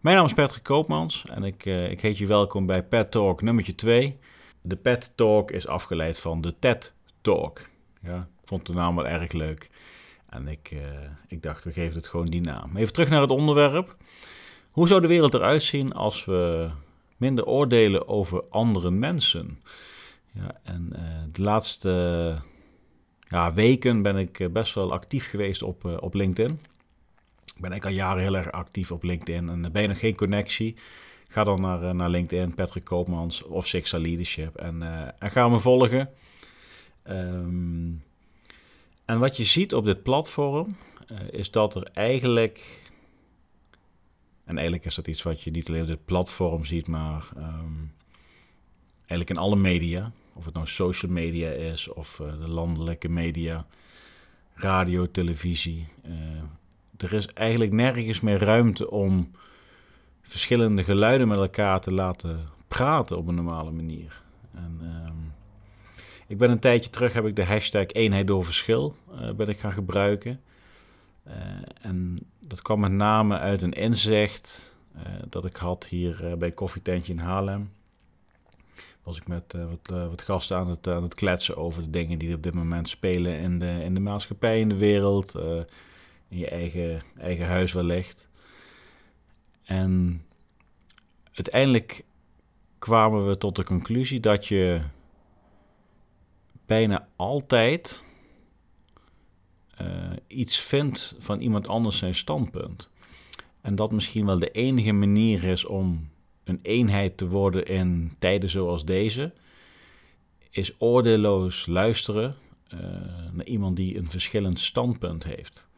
Mijn naam is Patrick Koopmans en ik, uh, ik heet je welkom bij Pet Talk nummertje 2. De Pet Talk is afgeleid van de TED Talk. Ja, ik vond de naam wel erg leuk en ik, uh, ik dacht we geven het gewoon die naam. Even terug naar het onderwerp. Hoe zou de wereld eruit zien als we minder oordelen over andere mensen? Ja, en uh, de laatste ja, weken ben ik best wel actief geweest op, op LinkedIn. Ben ik al jaren heel erg actief op LinkedIn. En ben je nog geen connectie? Ga dan naar, eh, naar LinkedIn, Patrick Koopmans of Sixa Leadership. En, uh, en ga me volgen. Um, en wat je ziet op dit platform is dat er eigenlijk. En eigenlijk is dat iets wat je niet alleen op dit platform ziet, maar um, eigenlijk in alle media. Of het nou social media is of de landelijke media, radio, televisie, er is eigenlijk nergens meer ruimte om verschillende geluiden met elkaar te laten praten op een normale manier. En, um, ik ben een tijdje terug, heb ik de hashtag eenheid door verschil uh, ben ik gaan gebruiken. Uh, en dat kwam met name uit een inzicht uh, dat ik had hier bij Koffietentje in Haarlem. Was ik met wat, wat, gasten aan het, aan het kletsen over de dingen die op dit moment spelen in de, in de maatschappij, in de wereld in je eigen, eigen huis wellicht. En uiteindelijk kwamen we tot de conclusie dat je bijna altijd uh, iets vindt van iemand anders zijn standpunt. En dat misschien wel de enige manier is om een eenheid te worden in tijden zoals deze, is oordeelloos luisteren uh, naar iemand die een verschillend standpunt heeft.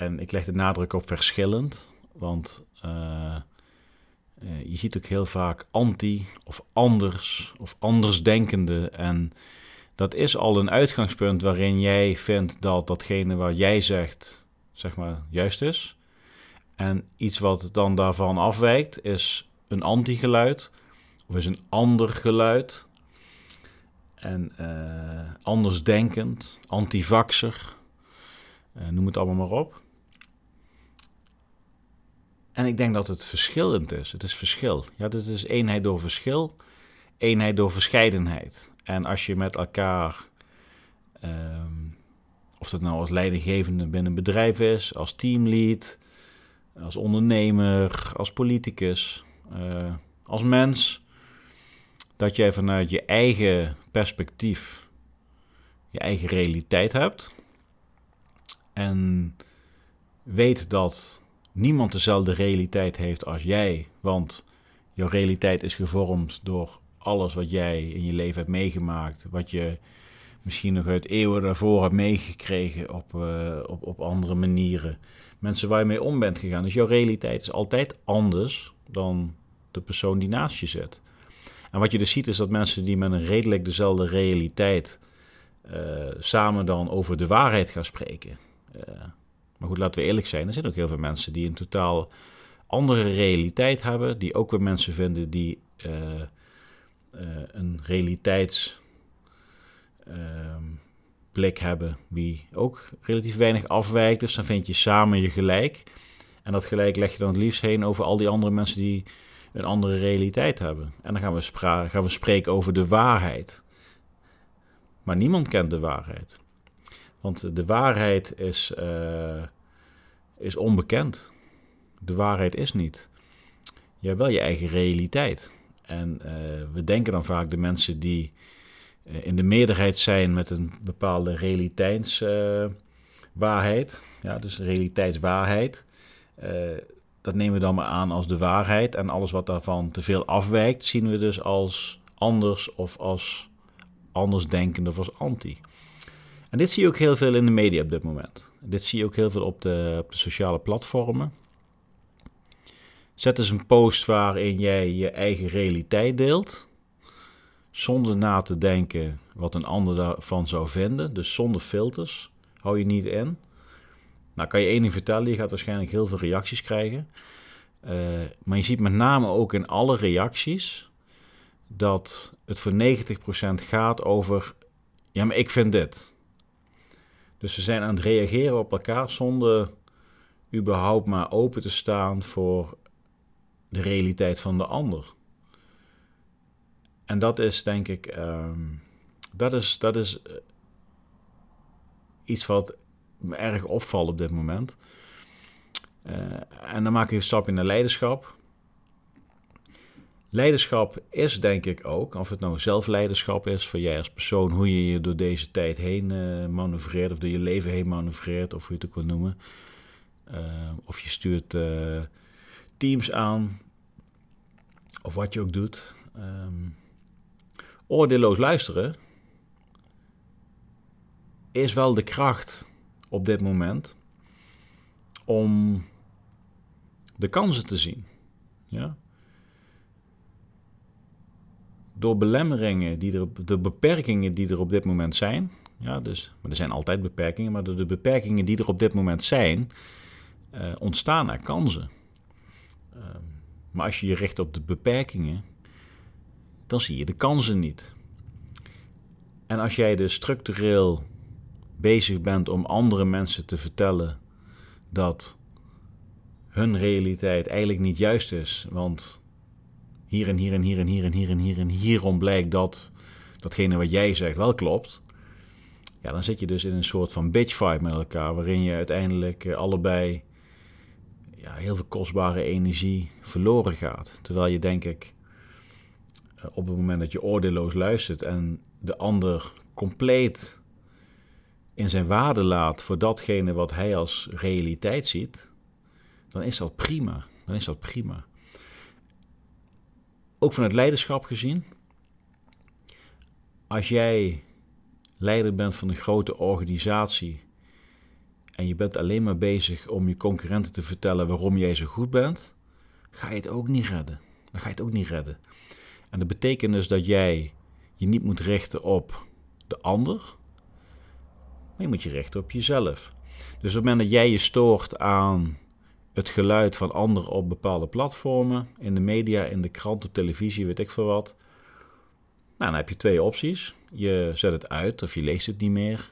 En ik leg de nadruk op verschillend, want uh, uh, je ziet ook heel vaak anti of anders of andersdenkende. En dat is al een uitgangspunt waarin jij vindt dat datgene wat jij zegt, zeg maar, juist is. En iets wat dan daarvan afwijkt, is een anti-geluid of is een ander geluid. En uh, andersdenkend, antivaxer, uh, noem het allemaal maar op. En ik denk dat het verschillend is. Het is verschil. Ja, dit is eenheid door verschil, eenheid door verscheidenheid. En als je met elkaar, um, of dat nou als leidinggevende binnen een bedrijf is, als teamlead, als ondernemer, als politicus, uh, als mens, dat jij vanuit je eigen perspectief je eigen realiteit hebt. En weet dat niemand dezelfde realiteit heeft als jij. Want jouw realiteit is gevormd door alles wat jij in je leven hebt meegemaakt. Wat je misschien nog uit eeuwen daarvoor hebt meegekregen op, uh, op, op andere manieren. Mensen waar je mee om bent gegaan. Dus jouw realiteit is altijd anders dan de persoon die naast je zit. En wat je dus ziet is dat mensen die met een redelijk dezelfde realiteit uh, samen dan over de waarheid gaan spreken. Uh, maar goed, laten we eerlijk zijn. Er zijn ook heel veel mensen die een totaal andere realiteit hebben. Die ook weer mensen vinden die uh, uh, een realiteitsblik ehm, hebben. Die ook relatief weinig afwijkt. Dus dan vind je samen je gelijk. En dat gelijk leg je dan het liefst heen over al die andere mensen die een andere realiteit hebben. En dan gaan we, gaan we spreken over de waarheid. Maar niemand kent de waarheid. Want de waarheid is, uh, is onbekend. De waarheid is niet. Je hebt wel je eigen realiteit. En uh, we denken dan vaak de mensen die uh, in de meerderheid zijn met een bepaalde realiteitswaarheid, ja, dus realiteitswaarheid, dat nemen we dan maar aan als de waarheid. En alles wat daarvan te veel afwijkt, zien we dus als anders of als andersdenkend of als anti. En dit zie je ook heel veel in de media op dit moment. Dit zie je ook heel veel op de, op de sociale platformen. Zet eens een post waarin jij je eigen realiteit deelt. Zonder na te denken wat een ander daarvan zou vinden. Dus zonder filters. Hou je niet in. Nou, kan je één ding vertellen. Je gaat waarschijnlijk heel veel reacties krijgen. Uh, maar je ziet met name ook in alle reacties dat het voor 90% gaat over. Ja, maar ik vind dit. Dus ze zijn aan het reageren op elkaar zonder überhaupt maar open te staan voor de realiteit van de ander. En dat is denk ik, ehm, dat is, dat is eh, iets wat me erg opvalt op dit moment. Uh, en dan maak ik een stap naar leiderschap. Leiderschap is denk ik ook, of het nou zelfleiderschap is voor jij als persoon, hoe je je door deze tijd heen uh, manoeuvreert, of door je leven heen manoeuvreert, of hoe je het ook wil noemen. Uh, of je stuurt uh, teams aan, of wat je ook doet. Um, oordeelloos luisteren is wel de kracht op dit moment om de kansen te zien. Ja? Door belemmeringen, die er, de beperkingen die er op dit moment zijn, ja, dus, maar er zijn altijd beperkingen, maar door de beperkingen die er op dit moment zijn, uh, ontstaan er kansen. Uh, maar als je je richt op de beperkingen, dan zie je de kansen niet. En als jij dus structureel bezig bent om andere mensen te vertellen dat hun realiteit eigenlijk niet juist is, want hier en hier en hier en hier en hier en hier en hierom blijkt dat datgene wat jij zegt wel klopt, ja, dan zit je dus in een soort van bitch fight met elkaar, waarin je uiteindelijk eh, allebei ja, heel veel kostbare energie verloren gaat. Terwijl je denk ik eh, op het moment dat je oordeelloos luistert en de ander compleet in zijn waarde laat voor datgene wat hij als realiteit ziet, dan is dat prima. Dan is dat prima. Ook van het leiderschap gezien. Als jij leider bent van een grote organisatie en je bent alleen maar bezig om je concurrenten te vertellen waarom jij zo goed bent, ga je het ook niet redden. Dan ga je het ook niet redden. En dat betekent dus dat jij je niet moet richten op de ander, maar je moet je richten op jezelf. Dus op het moment dat jij je stoort aan het geluid van anderen op bepaalde platformen, in de media, in de krant, op televisie, weet ik veel wat, nou, dan heb je twee opties. Je zet het uit of je leest het niet meer.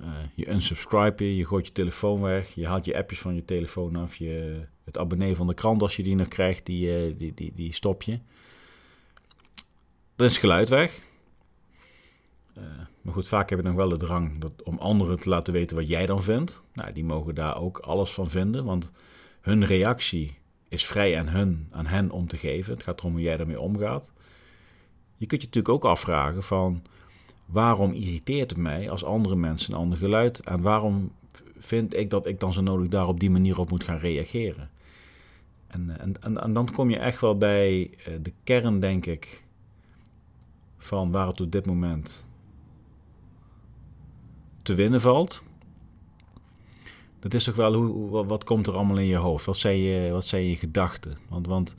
Uh, je unsubscribe je, je gooit je telefoon weg, je haalt je appjes van je telefoon af, je, het abonnee van de krant als je die nog krijgt, die, uh, die, die, die stop je. Dan is het geluid weg. Uh, maar goed, vaak heb je nog wel de drang dat, om anderen te laten weten wat jij dan vindt. Nou, die mogen daar ook alles van vinden, want hun reactie is vrij aan, hun, aan hen om te geven. Het gaat erom hoe jij ermee omgaat. Je kunt je natuurlijk ook afvragen van waarom irriteert het mij als andere mensen een ander geluid en waarom vind ik dat ik dan zo nodig daar op die manier op moet gaan reageren. En, en, en, en dan kom je echt wel bij eh, de kern, denk ik, van waar het op dit moment te winnen valt. Dat is toch wel hoe, wat komt er allemaal in je hoofd? Wat zijn je, wat zijn je gedachten? Want, want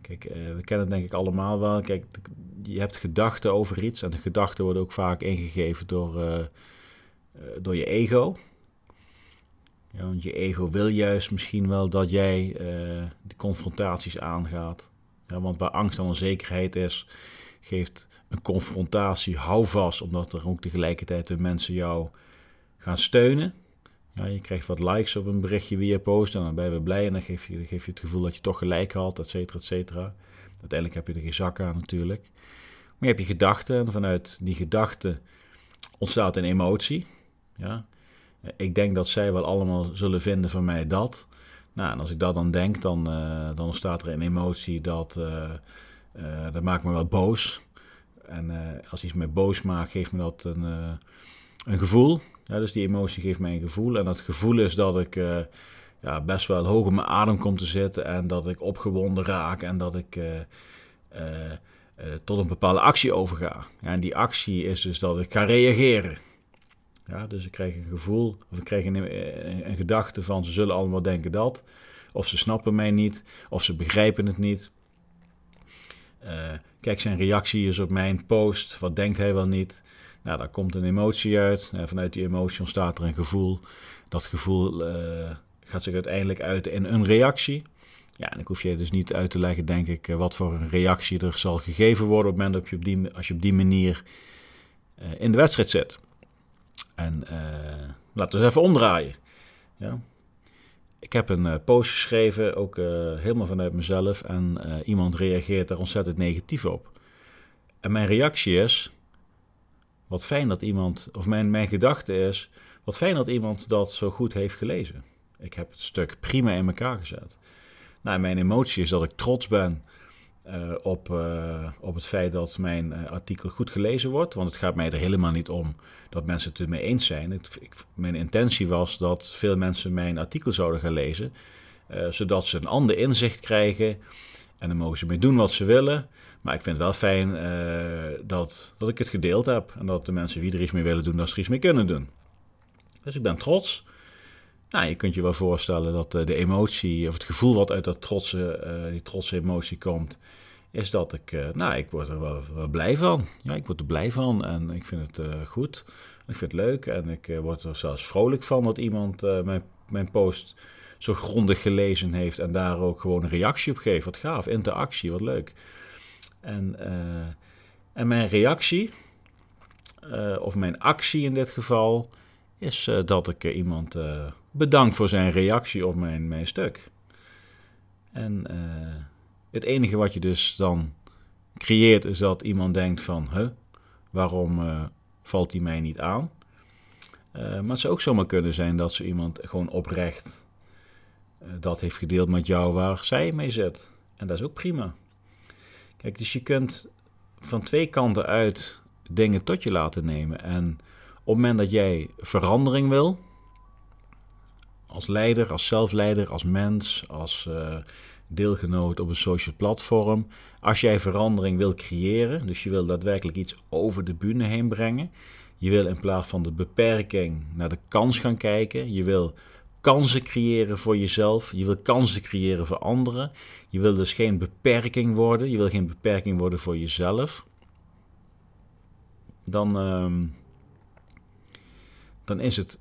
kijk, uh, we kennen het denk ik allemaal wel. Kijk, je hebt gedachten over iets en de gedachten worden ook vaak ingegeven door, uh, door je ego. Ja, want je ego wil juist misschien wel dat jij de confrontaties aangaat. Ja, want waar angst en onzekerheid is, geeft een confrontatie houvast, omdat er ook tegelijkertijd de mensen jou gaan steunen. Ja, je krijgt wat likes op een berichtje wie je post en dan ben je blij en dan geef je, geef je het gevoel dat je toch gelijk had, et cetera, et cetera. Uiteindelijk heb je er geen zak aan natuurlijk. Maar je hebt je gedachten en vanuit die gedachten ontstaat een emotie. Ja. Ik denk dat zij wel allemaal zullen vinden van mij dat. Nou, en als ik dat dan denk, dan, uh, dan ontstaat er een emotie dat, uh, dat maakt me wel boos. En als iets me boos maakt, geeft me dat een, een gevoel. Ja, dus die emotie geeft mij een gevoel. En dat gevoel is dat ik ja, best wel hoog in mijn adem kom te zitten. En dat ik opgewonden raak. En dat ik tot een bepaalde actie overga. Ja, en die actie is dus dat ik ga reageren. Ja, dus ik krijg een gevoel, of ik krijg een, een, een, gedachte van ze zullen allemaal denken dat. Of ze snappen mij niet, of ze begrijpen het niet. Uh, kijk, zijn reactie is op mijn post. Wat denkt hij wel niet? Nou, daar komt een emotie uit. En vanuit die emotie ontstaat er een gevoel. Dat gevoel uh, gaat zich uiteindelijk uit in een reactie. Ja, en ik hoef je dus niet uit te leggen, denk ik, wat voor een reactie er zal gegeven worden op het moment je op die, als je op die manier in de wedstrijd zit. En uh, laten we eens even omdraaien. Ja. Ik heb een uh, post geschreven, ook helemaal vanuit mezelf. En iemand reageert daar ontzettend negatief op. En mijn reactie is: wat fijn dat iemand, of mijn, mijn gedachte is: wat fijn dat iemand dat zo goed heeft gelezen. Ik heb het stuk prima in elkaar gezet. Nou, mijn emotie is dat ik trots ben uh, op, uh, op het feit dat mijn uh, artikel goed gelezen wordt. Want het gaat mij er helemaal niet om dat mensen het ermee eens zijn. Mijn intentie was dat veel mensen mijn artikel zouden gaan lezen. zodat ze een ander inzicht krijgen. En dan mogen ze mee doen wat ze willen. Maar ik vind het wel fijn dat, dat ik het gedeeld heb. En dat de mensen die er iets mee willen doen, dat ze er iets mee kunnen doen. Dus ik ben trots. Nou, je kunt je wel voorstellen dat de emotie of het gevoel wat uit dat trotse, die trotse emotie komt, is dat ik, uh, nou, ik word er wel, blij van. Ja, ik word er blij van en ik vind het goed. Ik vind het leuk en ik word er zelfs vrolijk van dat iemand mijn, mijn post zo grondig gelezen heeft en daar ook gewoon een reactie op geeft. Wat gaaf, interactie, wat leuk. En, en mijn reactie, of mijn actie in dit geval, is dat ik iemand bedank voor zijn reactie op mijn, mijn stuk. En het enige wat je dus dan creëert is dat iemand denkt van, huh, waarom uh, valt die mij niet aan? Uh, maar het zou ook zomaar kunnen zijn dat zo iemand gewoon oprecht dat heeft gedeeld met jou waar zij mee zit. En dat is ook prima. Kijk, dus je kunt van twee kanten uit dingen tot je laten nemen. En op het moment dat jij verandering wil, als leider, als zelfleider, als mens, als deelgenoot op een social platform. Als jij verandering wil creëren, dus je wil daadwerkelijk iets over de bühne heen brengen. Je wil in plaats van de beperking naar de kans gaan kijken. Je wil kansen creëren voor jezelf. Je wil kansen creëren voor anderen. Je wil dus geen beperking worden. Je wil geen beperking worden voor jezelf. Dan, uh, dan is het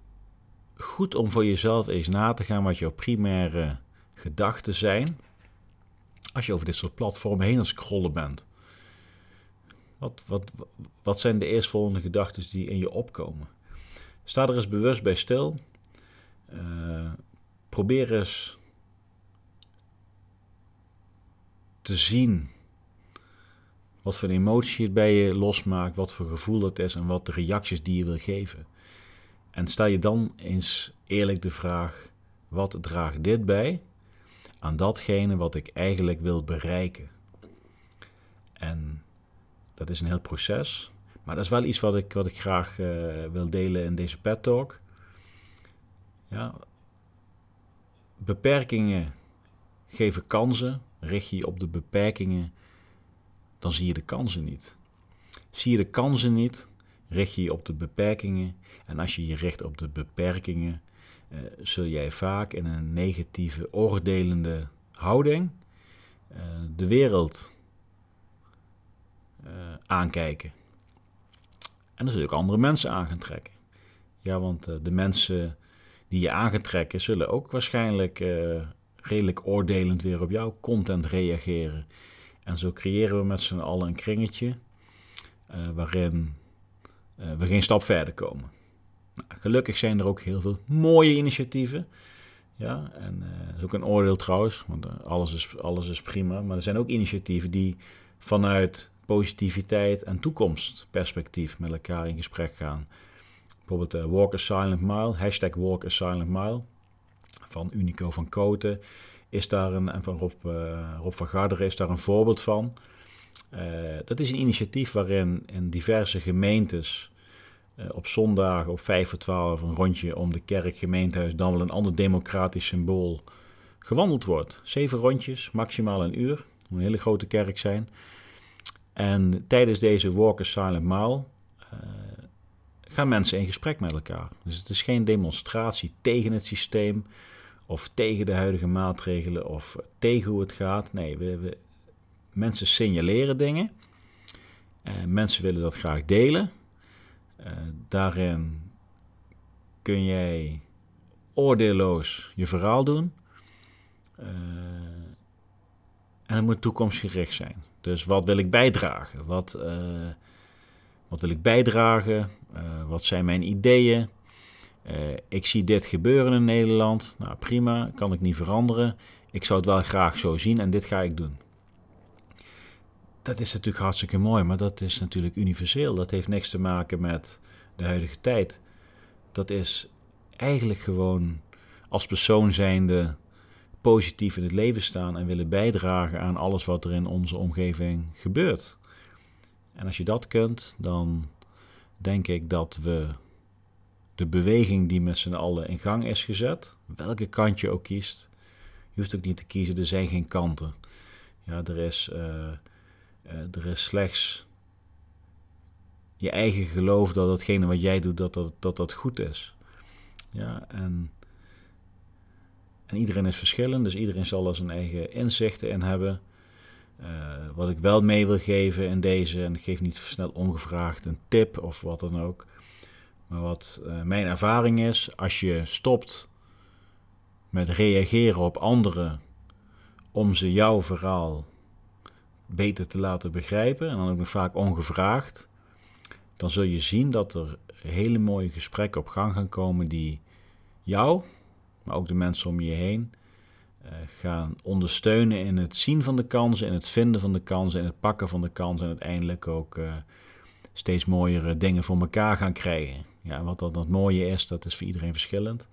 goed om voor jezelf eens na te gaan wat jouw primaire gedachten zijn als je over dit soort platformen heen aan scrollen bent? Wat, wat, wat zijn de eerstvolgende gedachten die in je opkomen? Sta er eens bewust bij stil. Uh, probeer eens te zien wat voor emotie het bij je losmaakt, wat voor gevoel het is en wat de reacties die je wil geven. En stel je dan eens eerlijk de vraag: wat draagt dit bij aan datgene wat ik eigenlijk wil bereiken. En dat is een heel proces, maar dat is wel iets wat ik, wat ik graag uh, wil delen in deze pet talk. Ja, beperkingen geven kansen. Richt je op de beperkingen, dan zie je de kansen niet. Zie je de kansen niet, richt je je op de beperkingen. En als je je richt op de beperkingen, uh, zul jij vaak in een negatieve, oordelende houding uh, de wereld uh, aankijken. En dan zul je ook andere mensen aan gaan trekken. Ja, want de mensen die je aan gaat trekken, zullen ook waarschijnlijk redelijk oordelend weer op jouw content reageren. En zo creëren we met z'n allen een kringetje waarin we geen stap verder komen. Nou, gelukkig zijn er ook heel veel mooie initiatieven. Ja, en uh, dat is ook een oordeel trouwens, want uh, alles, is, alles is prima. Maar er zijn ook initiatieven die vanuit positiviteit en toekomstperspectief met elkaar in gesprek gaan. Bijvoorbeeld uh, Walk a Silent Mile, hashtag Walk a Silent Mile van Unico van Koten is daar een, en van Rob, Rob van Garderen is daar een voorbeeld van. Dat is een initiatief waarin in diverse gemeentes eh, op zondag op 5 voor 12 een rondje om de kerk, gemeentehuis, dan wel een ander democratisch symbool gewandeld wordt. Zeven rondjes, maximaal een uur. Moet een hele grote kerk zijn. En tijdens deze Walk Silent Mile uh, gaan mensen in gesprek met elkaar. Dus het is geen demonstratie tegen het systeem of tegen de huidige maatregelen of tegen hoe het gaat. Nee, we, we mensen signaleren dingen. En eh, mensen willen dat graag delen. Uh, daarin kun jij oordeelloos je verhaal doen. Uh, en het moet toekomstgericht zijn. Dus wat wil ik bijdragen? Wat, wat wil ik bijdragen? wat zijn mijn ideeën? ik zie dit gebeuren in Nederland. Nou prima, kan ik niet veranderen. Ik zou het wel graag zo zien en dit ga ik doen. Dat is natuurlijk hartstikke mooi, maar dat is natuurlijk universeel. Dat heeft niks te maken met de huidige tijd. Dat is eigenlijk gewoon als persoon zijnde positief in het leven staan en willen bijdragen aan alles wat er in onze omgeving gebeurt. En als je dat kunt, dan denk ik dat we de beweging die met z'n allen in gang is gezet, welke kant je ook kiest, je hoeft ook niet te kiezen, er zijn geen kanten. Ja, er is, uh, er is slechts je eigen geloof dat hetgene wat jij doet, dat dat, dat, dat goed is. Ja, en, en iedereen is verschillend, dus iedereen zal er zijn eigen inzichten in hebben. Uh, wat ik wel mee wil geven in deze, en ik geef niet snel ongevraagd een tip of wat dan ook. Maar wat uh, mijn ervaring is, als je stopt met reageren op anderen om ze jouw verhaal beter te laten begrijpen, en dan ook nog vaak ongevraagd, dan zul je zien dat er hele mooie gesprekken op gang gaan komen die jou, maar ook de mensen om je heen, uh, gaan ondersteunen in het zien van de kansen, in het vinden van de kansen, in het pakken van de kansen en uiteindelijk ook uh, steeds mooiere dingen voor elkaar gaan krijgen. Ja, wat dat het mooie is, dat is voor iedereen verschillend.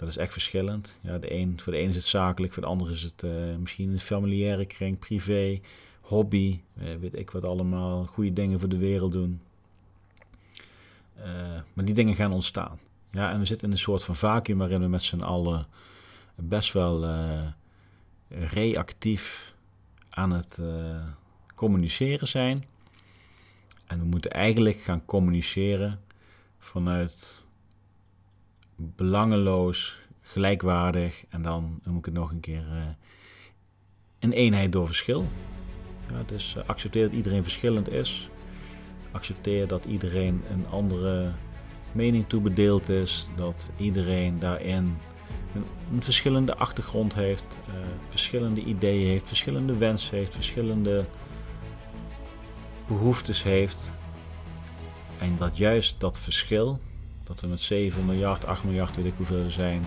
Dat is echt verschillend. Ja, de een, voor de ene is het zakelijk, voor de andere is het uh, misschien een familiaire kring, privé, hobby, weet ik wat allemaal, goede dingen voor de wereld doen. maar die dingen gaan ontstaan. Ja, en we zitten in een soort van vacuüm waarin we met z'n allen best wel reactief aan het communiceren zijn. En we moeten eigenlijk gaan communiceren vanuit belangeloos, gelijkwaardig en dan, moet ik het nog een keer, uh, een eenheid door verschil. Ja, dus accepteer dat iedereen verschillend is. Accepteer dat iedereen een andere mening toebedeeld is, dat iedereen daarin een, verschillende achtergrond heeft, uh, verschillende ideeën heeft, verschillende wensen heeft, verschillende behoeftes heeft. En dat juist dat verschil, dat we met 7 miljard, 8 miljard, weet ik hoeveel er zijn,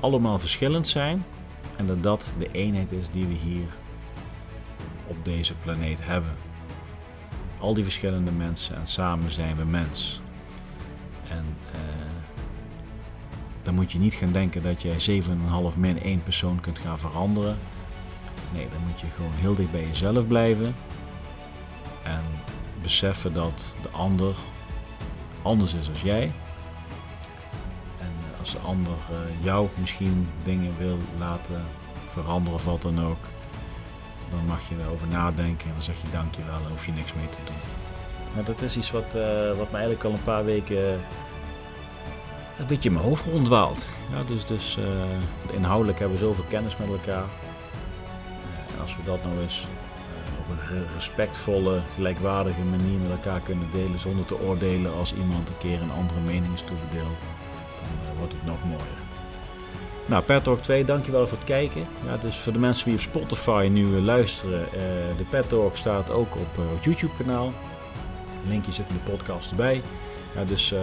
allemaal verschillend zijn. En dat dat de eenheid is die we hier op deze planeet hebben. Al die verschillende mensen en samen zijn we mens. En uh, dan moet je niet gaan denken dat jij 7,5 min 1 persoon kunt gaan veranderen. Nee, dan moet je gewoon heel dicht bij jezelf blijven. En beseffen dat de ander anders is als jij. Eh, als de ander uh, jou misschien dingen wil laten veranderen of wat dan ook, dan mag je erover nadenken en dan zeg je dankjewel en hoef je niks mee te doen. Nou, dat is iets wat, uh, wat me eigenlijk al een paar weken een beetje in mijn hoofd rondwaalt. Ja, dus dus inhoudelijk hebben we zoveel kennis met elkaar. Als we dat nou eens op een respectvolle, gelijkwaardige manier met elkaar kunnen delen zonder te oordelen als iemand een keer een andere mening is toebedeeld, dan wordt het nog mooier. Nou, Pet Talk 2, dankjewel voor het kijken. Ja, dus voor de mensen die op Spotify nu luisteren, de Pet Talk staat ook op het YouTube kanaal. Linkje zit in de podcast erbij. Ja, dus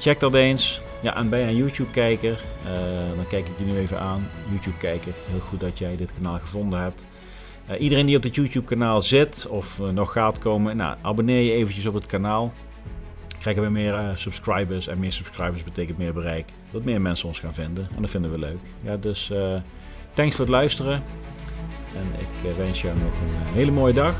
Check dat eens. Ja, en ben je een YouTube-kijker? Dan kijk ik je nu even aan. YouTube-kijker, heel goed dat jij dit kanaal gevonden hebt. Iedereen die op dit YouTube-kanaal zit of nog gaat komen, nou, abonneer je eventjes op het kanaal. Krijgen we meer subscribers en meer subscribers betekent meer bereik. Dat meer mensen ons gaan vinden en dat vinden we leuk. Ja, dus thanks voor het luisteren. En ik wens jou nog een hele mooie dag.